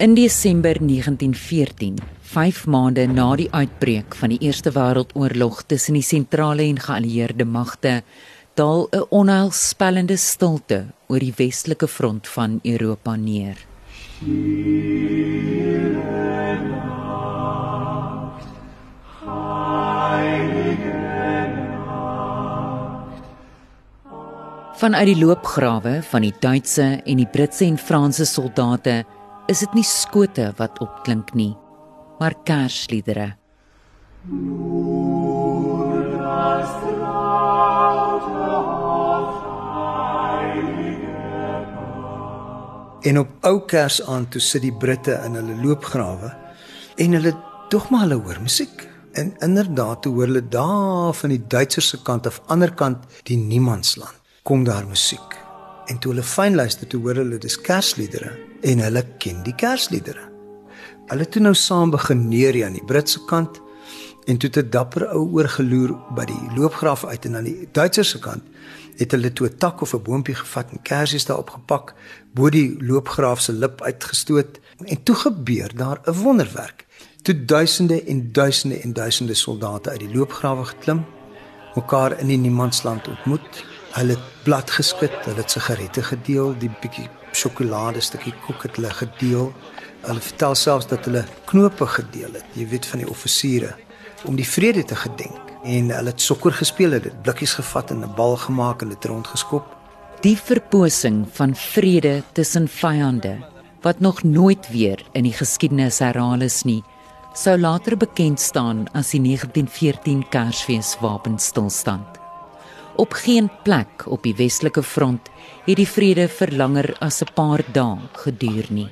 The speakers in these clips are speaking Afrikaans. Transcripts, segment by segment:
In Desember 1914, 5 maande na die uitbreek van die Eerste Wêreldoorlog tussen die sentrale en geallieerde magte, daal 'n onheilspellende stilte oor die westelike front van Europa neer. Vanuit die loopgrawe van die Duitse en die Britse en Franse soldate is dit nie skote wat opklink nie, maar kersliedere. En op ou Kersaand toe sit die Britte in hulle loopgrawe en hulle tog maar hulle hoor musiek. En inderdaad toe hoor hulle daar van die Duitsers se kant af ander kant die niemandsland kom daar musiek. En toe hulle fyn luister toe hoor hulle dis kersliedere en hulle ken die kersliedere. Hulle toe nou saam begin neer aan die Britse kant en toe te dapper ou oorgeloer by die loopgraaf uit en aan die Duitserse kant het hulle toe 'n tak of 'n boontjie gevat en kersies daarop gepak bo die loopgraaf se lip uitgestoot en toe gebeur daar 'n wonderwerk. Toe duisende en duisende en duisende soldate uit die loopgrawe geklim, mekaar in die niemandsland ontmoet Hulle het blad geskit, hulle het sigarette gedeel, die bietjie sjokolade stukkie koek het hulle gedeel. Hulle vertel selfs dat hulle knope gedeel het, jy weet van die offisiere om die vrede te gedenk. En hulle het sokker gespeel, hulle het blikkies gevat en 'n bal gemaak en dit rondgeskop. Die verposing van vrede tussen vyande wat nog nooit weer in die geskiedenis herhaal is nie, sou later bekend staan as die 1914 Kersfees wapenstilstand. Op geen plek op die westelike front het die vrede vir langer as 'n paar dae geduur nie.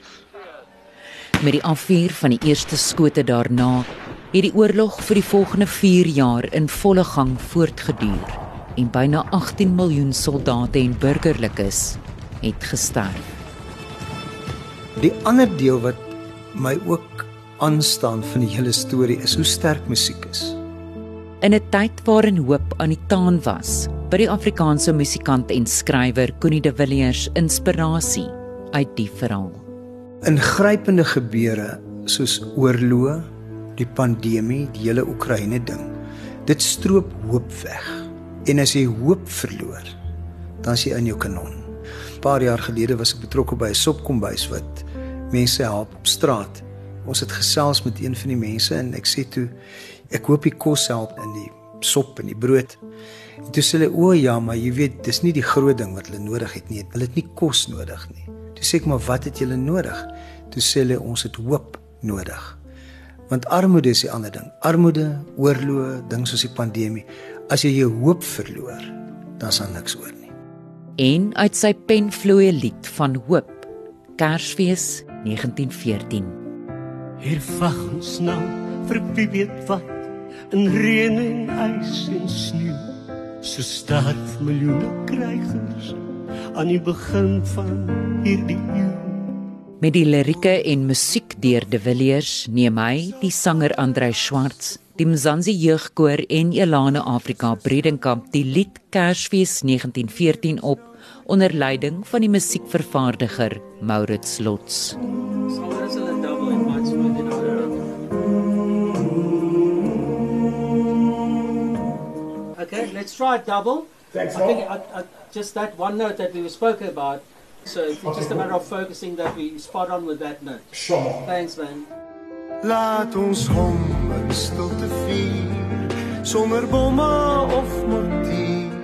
Met die afvuur van die eerste skote daarna het die oorlog vir die volgende 4 jaar in volle gang voortgeduur en byna 18 miljoen soldate en burgerlikes het gesterf. Die ander deel wat my ook aanstaan van die hele storie is hoe sterk musiek is. In 'n tyd waarin hoop aan die taan was, by die Afrikaanse musikant en skrywer Connie de Villiers inspirasie uit die verhaal. Ingrypende gebeure soos oorlog, die pandemie, die hele Oekraïne ding. Dit stroop hoop weg. En as jy hoop verloor, dan is jy in jou kanon. 'n Paar jaar gelede was ek betrokke by 'n sopkombuis wat mense help op straat. Ons het gesels met een van die mense en ek sê toe ek hoop die kos help in die sop en die brood. En toe sê hulle o ja, maar jy weet, dis nie die groot ding wat hulle nodig het nie. Hulle het nie kos nodig nie. Toe sê ek maar wat het julle nodig? Toe sê hulle ons het hoop nodig. Want armoede is die ander ding. Armoede, oorlog, dinge soos die pandemie. As jy jou hoop verloor, dan sal niks oor nie. En uit sy pen vloei 'n lied van hoop. Kersfees 1914. Hier vang ons nou vir wie weet wat in reën en ys en sneeu so staat miljoene krygers aan die begin van hierdie eeu met die lirieke en musiek deur De Villiers neem hy die sanger Andrei Schwartz die Mzansi jeugkoor en Elane Afrika Bredenkamp die lied Kersfees 1914 op onder leiding van die musiekvervaardiger Maurits Lots. Okay, let's try double. Thanks, I think I, I, just that one note that we spoke about. So it's just a matter of focusing that we spot on with that note. Sure. Thanks, man. Laat ons hom in stilte vier sonder bomme of motief.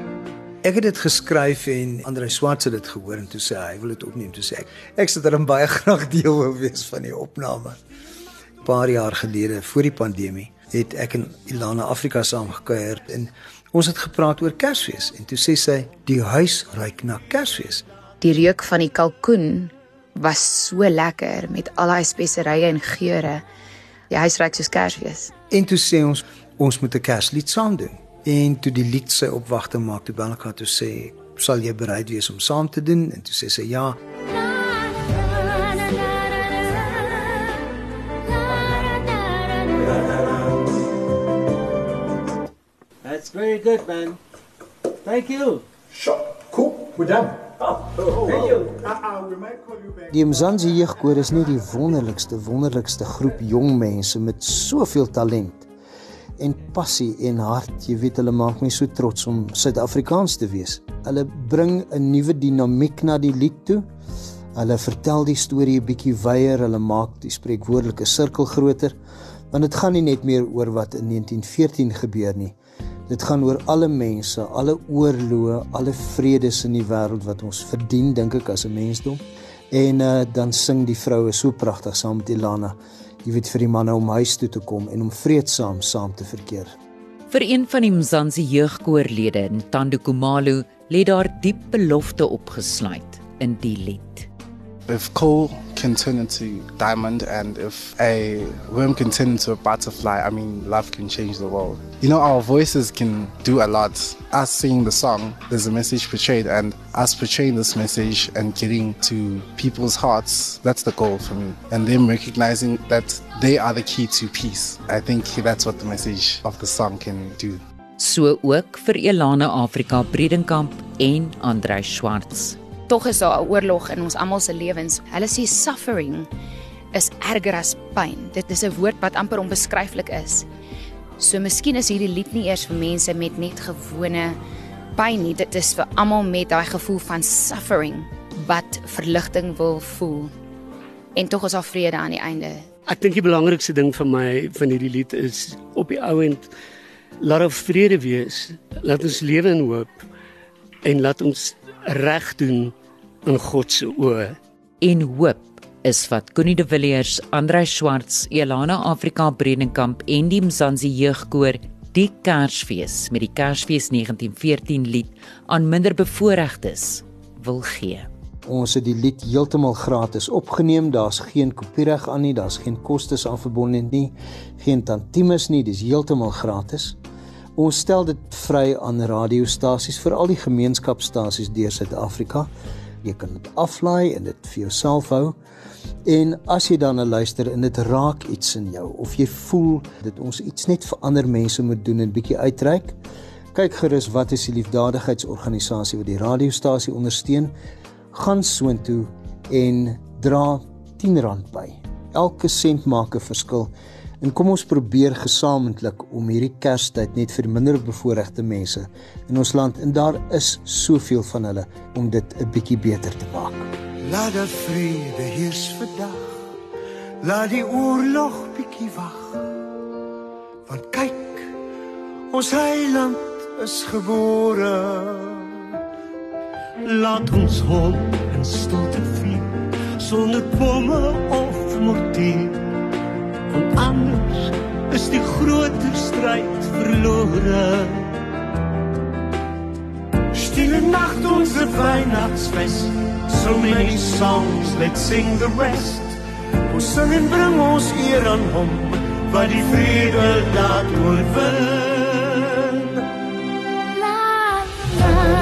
Ek het dit geskryf en Andre Swart het dit gehoor en toe sê hy wil dit opneem toe sê ek ek sou dan baie graag deel wou wees van die opname. 'n Paar jaar gelede voor die pandemie het ek in Ilana Afrika saamgekuier en Ons het gepraat oor Kersfees en toe sê sy die huis ruik na Kersfees. Die reuk van die kalkoen was so lekker met al daai speserye en geure. Die huis ruik soos Kersfees. En toe sê ons ons moet 'n Kerslied saam doen. En toe die lied sy opwagte maak toe Belka toe sê sal jy bereid wees om saam te doen en toe sê sy ja. Very good, man. Thank you. Sure. Cool. We're done. Die Mzansi jeugkoor is nie die wonderlikste wonderlikste groep jong mense met soveel talent en passie en hart. Jy weet hulle maak my so trots om Suid-Afrikaans te wees. Hulle bring 'n nuwe dinamiek na die lied toe. Hulle vertel die storie 'n bietjie wyeer, hulle maak die spreekwoordelike sirkel groter. Want dit gaan nie net meer oor wat in 1914 gebeur nie. Dit gaan oor alle mense, alle oorloë, alle vredes in die wêreld wat ons verdien, dink ek as 'n mensdom. En uh, dan sing die vroue so pragtig saam met Ilana jy weet vir die manne om huis toe te kom en om vreedsaam saam te verkeer. Vir een van die Mzansi jeugkoorlede, Ntando Kumalu, lê daar diep belofte opgesluit in die lied. If coal can turn into diamond and if a worm can turn into a butterfly, I mean, love can change the world. You know, our voices can do a lot. Us singing the song, there's a message portrayed, and us portraying this message and getting to people's hearts, that's the goal for me. And them recognizing that they are the key to peace. I think that's what the message of the song can do. So ook vir Elana Afrika Bredenkamp en Andrei Schwartz tog is daar 'n oorlog in ons almal se lewens. Hulle sê suffering is erger as pyn. Dit is 'n woord wat amper onbeskryflik is. So miskien is hierdie lied nie eers vir mense met net gewone pyn nie. Dit is vir almal met daai gevoel van suffering wat verligting wil voel. En tog is daar vrede aan die einde. Ek dink die belangrikste ding vir my van hierdie lied is op die ou end laat ons vrede wees. Laat ons lewe in hoop en laat ons reg doen in God se oë. En hoop is wat Connie de Villiers, Andrei Schwartz, Elana Afrika Bredenkamp en die Mzansi jeugkoor die Kersfees met die Kersfees 1914 lied aan minderbevoorregtes wil gee. Ons het die lied heeltemal gratis opgeneem. Daar's geen kopiereg aan nie, daar's geen kostes aan verbonde nie, geen tantimes nie, dis heeltemal gratis. Ons stel dit vry aan radiostasies vir al die gemeenskapstasies deur Suid-Afrika jy kan dit aflaai en dit vir jouself hou. En as jy dan luister en dit raak iets in jou of jy voel dat ons iets net vir ander mense moet doen en bietjie uitreik, kyk gerus wat is die liefdadigheidsorganisasie wat die radiostasie ondersteun. Gaan soontoe en dra R10 by. Elke sent maak 'n verskil. En kom ons probeer gesamentlik om hierdie Kerstyd net vir minderbevoorregte mense in ons land en daar is soveel van hulle om dit 'n bietjie beter te maak. Laat die vrede heers vandag. Laat die oorlog bietjie wag. Want kyk, ons heiland is gebore. Laat ons hom in stilte vier sonder pomme of mortier want anders is die groter stryd verlore. Stille nacht onze Weihnachtsfest, so many songs, let's sing the rest. Ons sing en bring ons eer aan hom, wat die vrede laat oorwin. La, la.